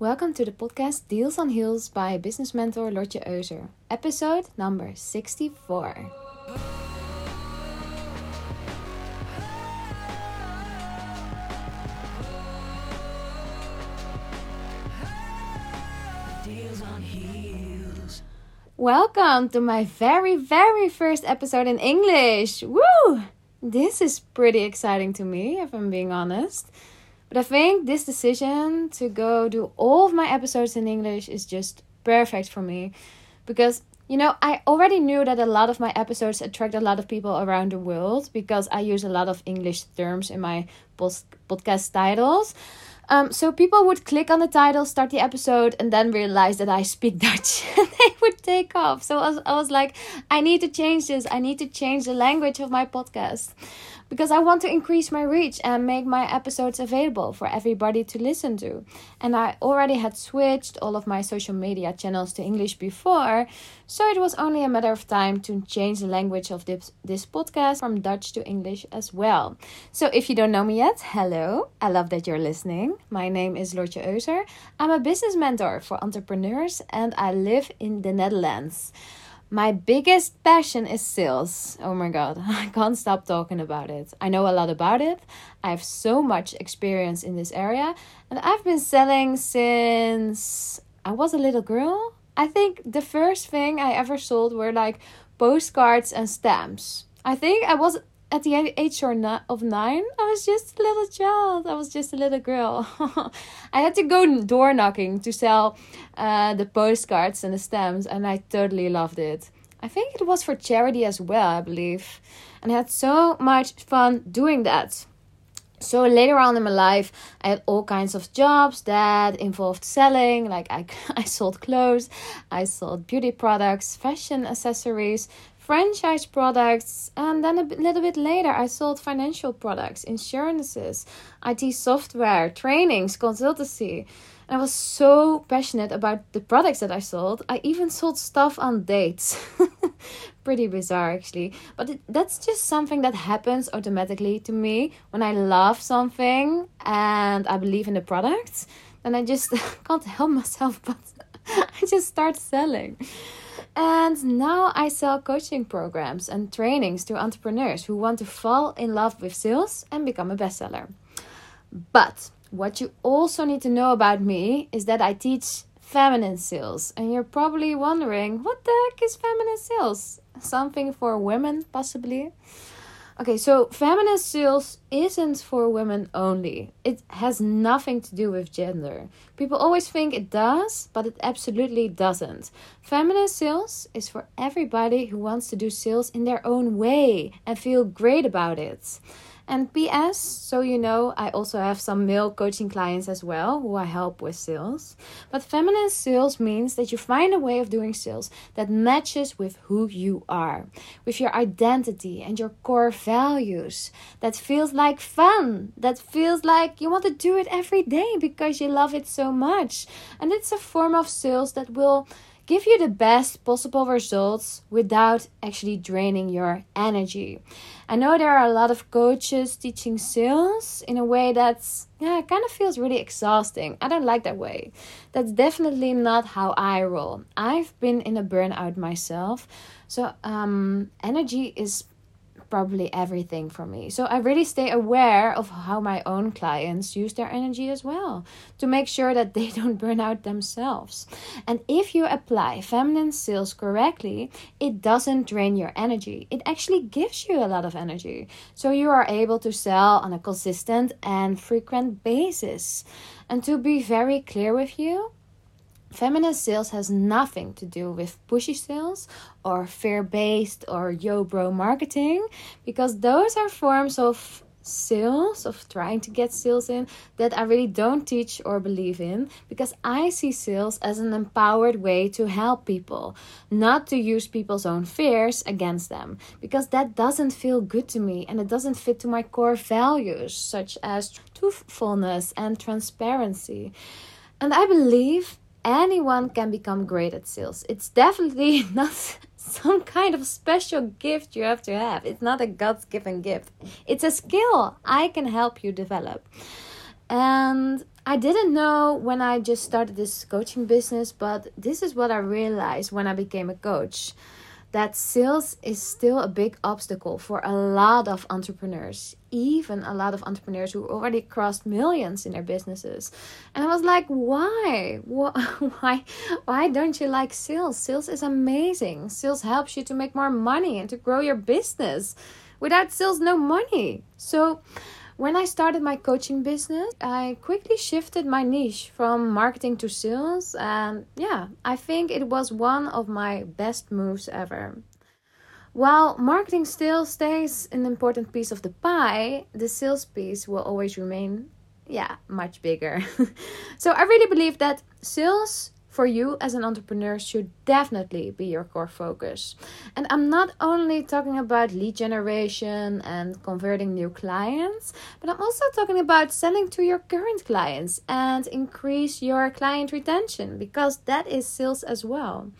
Welcome to the podcast Deals on Heels by business mentor Lotje Euser, episode number 64. Welcome to my very, very first episode in English. Woo! This is pretty exciting to me, if I'm being honest. But I think this decision to go do all of my episodes in English is just perfect for me. Because, you know, I already knew that a lot of my episodes attract a lot of people around the world because I use a lot of English terms in my post- podcast titles. Um, so people would click on the title, start the episode, and then realize that I speak Dutch, they would take off. So I was, I was like, I need to change this. I need to change the language of my podcast because I want to increase my reach and make my episodes available for everybody to listen to. And I already had switched all of my social media channels to English before, so it was only a matter of time to change the language of this, this podcast from Dutch to English as well. So if you don't know me yet, hello. I love that you're listening. My name is Lotje Euser. I'm a business mentor for entrepreneurs and I live in the Netherlands. My biggest passion is sales. Oh my god, I can't stop talking about it. I know a lot about it. I have so much experience in this area, and I've been selling since I was a little girl. I think the first thing I ever sold were like postcards and stamps. I think I was at the age of nine, I was just a little child. I was just a little girl. I had to go door knocking to sell uh, the postcards and the stamps, and I totally loved it. I think it was for charity as well, I believe. And I had so much fun doing that. So later on in my life, I had all kinds of jobs that involved selling. Like I, I sold clothes, I sold beauty products, fashion accessories, franchise products, and then a little bit later, I sold financial products, insurances, IT software, trainings, consultancy. And I was so passionate about the products that I sold. I even sold stuff on dates. Pretty bizarre, actually. But it, that's just something that happens automatically to me when I love something and I believe in the product. Then I just can't help myself but I just start selling. And now I sell coaching programs and trainings to entrepreneurs who want to fall in love with sales and become a bestseller. But what you also need to know about me is that I teach feminine sales. And you're probably wondering, what the heck is feminine sales? Something for women, possibly? Okay, so feminine sales isn't for women only. It has nothing to do with gender. People always think it does, but it absolutely doesn't. Feminine sales is for everybody who wants to do sales in their own way and feel great about it. And PS, so you know, I also have some male coaching clients as well who I help with sales. But feminine sales means that you find a way of doing sales that matches with who you are, with your identity and your core values, that feels like fun, that feels like you want to do it every day because you love it so much. And it's a form of sales that will give you the best possible results without actually draining your energy. I know there are a lot of coaches teaching sales in a way that's yeah, kind of feels really exhausting. I don't like that way. That's definitely not how I roll. I've been in a burnout myself. So, um energy is probably everything for me. So I really stay aware of how my own clients use their energy as well to make sure that they don't burn out themselves. And if you apply feminine sales correctly, it doesn't drain your energy. It actually gives you a lot of energy. So you are able to sell on a consistent and frequent basis. And to be very clear with you, Feminine sales has nothing to do with pushy sales or fear based or yo bro marketing because those are forms of sales, of trying to get sales in, that I really don't teach or believe in because I see sales as an empowered way to help people, not to use people's own fears against them because that doesn't feel good to me and it doesn't fit to my core values, such as truthfulness and transparency. And I believe anyone can become great at sales. It's definitely not some kind of special gift you have to have. It's not a God's given gift, it's a skill I can help you develop. And I didn't know when I just started this coaching business, but this is what I realized when I became a coach that sales is still a big obstacle for a lot of entrepreneurs, even a lot of entrepreneurs who already crossed millions in their businesses. And I was like, why? Why why don't you like sales? Sales is amazing. Sales helps you to make more money and to grow your business. Without sales no money. So when I started my coaching business, I quickly shifted my niche from marketing to sales, and yeah, I think it was one of my best moves ever. While marketing still stays an important piece of the pie, the sales piece will always remain, yeah, much bigger. so I really believe that sales for you as an entrepreneur should definitely be your core focus. And I'm not only talking about lead generation and converting new clients, but I'm also talking about selling to your current clients and increase your client retention because that is sales as well.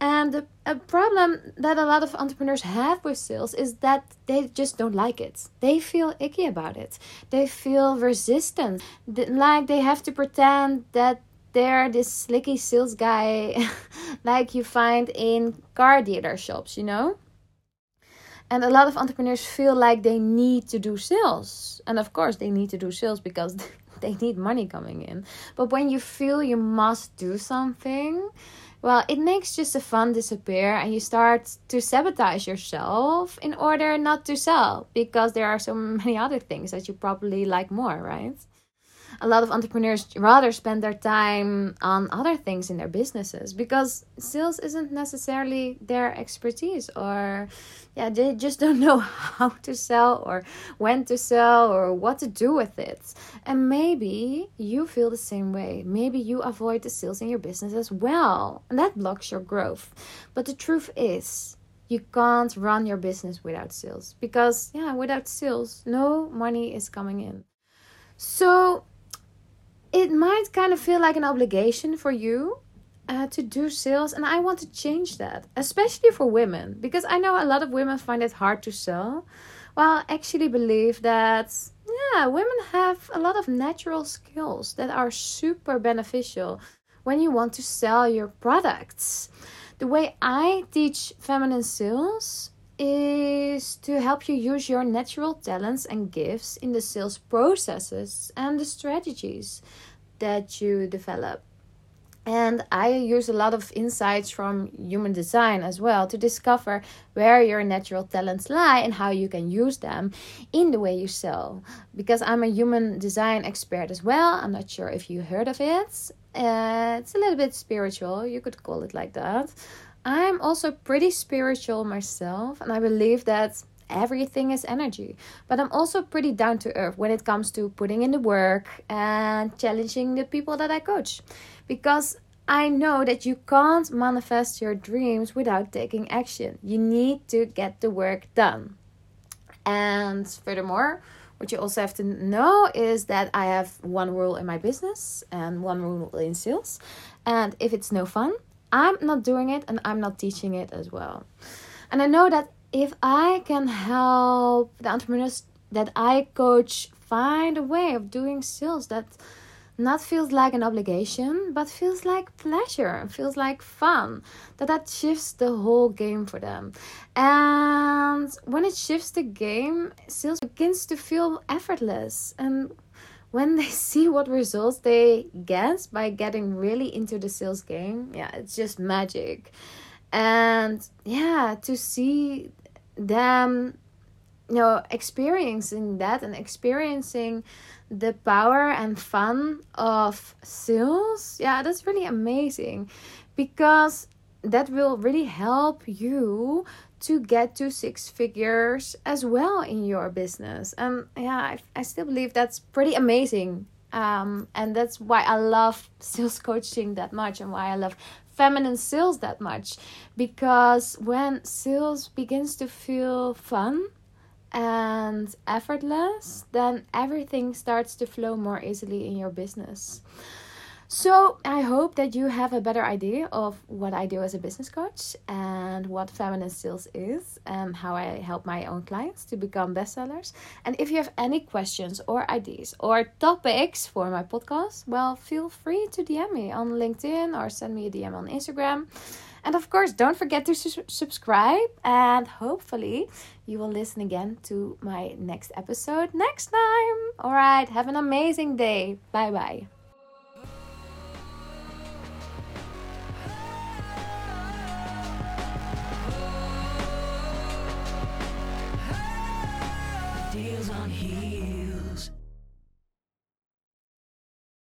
And a problem that a lot of entrepreneurs have with sales is that they just don't like it. They feel icky about it. They feel resistant. Like they have to pretend that they're this slicky sales guy like you find in car dealer shops, you know? And a lot of entrepreneurs feel like they need to do sales. And of course, they need to do sales because they need money coming in. But when you feel you must do something, well, it makes just the fun disappear and you start to sabotage yourself in order not to sell because there are so many other things that you probably like more, right? A lot of entrepreneurs rather spend their time on other things in their businesses because sales isn't necessarily their expertise or yeah they just don't know how to sell or when to sell or what to do with it. And maybe you feel the same way. Maybe you avoid the sales in your business as well and that blocks your growth. But the truth is you can't run your business without sales because yeah without sales no money is coming in. So it might kind of feel like an obligation for you uh, to do sales and i want to change that especially for women because i know a lot of women find it hard to sell. Well i actually believe that yeah women have a lot of natural skills that are super beneficial when you want to sell your products. The way i teach feminine sales is to help you use your natural talents and gifts in the sales processes and the strategies that you develop. And I use a lot of insights from human design as well to discover where your natural talents lie and how you can use them in the way you sell. Because I'm a human design expert as well. I'm not sure if you heard of it. Uh, it's a little bit spiritual, you could call it like that. I'm also pretty spiritual myself, and I believe that everything is energy. But I'm also pretty down to earth when it comes to putting in the work and challenging the people that I coach. Because I know that you can't manifest your dreams without taking action. You need to get the work done. And furthermore, what you also have to know is that I have one rule in my business and one rule in sales. And if it's no fun, I'm not doing it and I'm not teaching it as well. And I know that if I can help the entrepreneurs that I coach find a way of doing sales that not feels like an obligation but feels like pleasure feels like fun that that shifts the whole game for them and when it shifts the game sales begins to feel effortless and when they see what results they get by getting really into the sales game yeah it's just magic. And yeah to see them you know experiencing that and experiencing the power and fun of sales yeah that's really amazing because that will really help you to get to six figures as well in your business. And yeah i, I still believe that's pretty amazing. Um, and that's why i love sales coaching that much and why i love feminine sales that much. Because when sales begins to feel fun and effortless, then everything starts to flow more easily in your business. So, I hope that you have a better idea of what I do as a business coach and what feminine sales is and how I help my own clients to become bestsellers. And if you have any questions or ideas or topics for my podcast, well, feel free to DM me on LinkedIn or send me a DM on Instagram. And of course, don't forget to su- subscribe and hopefully you will listen again to my next episode next time. All right, have an amazing day. Bye bye. Deals on here.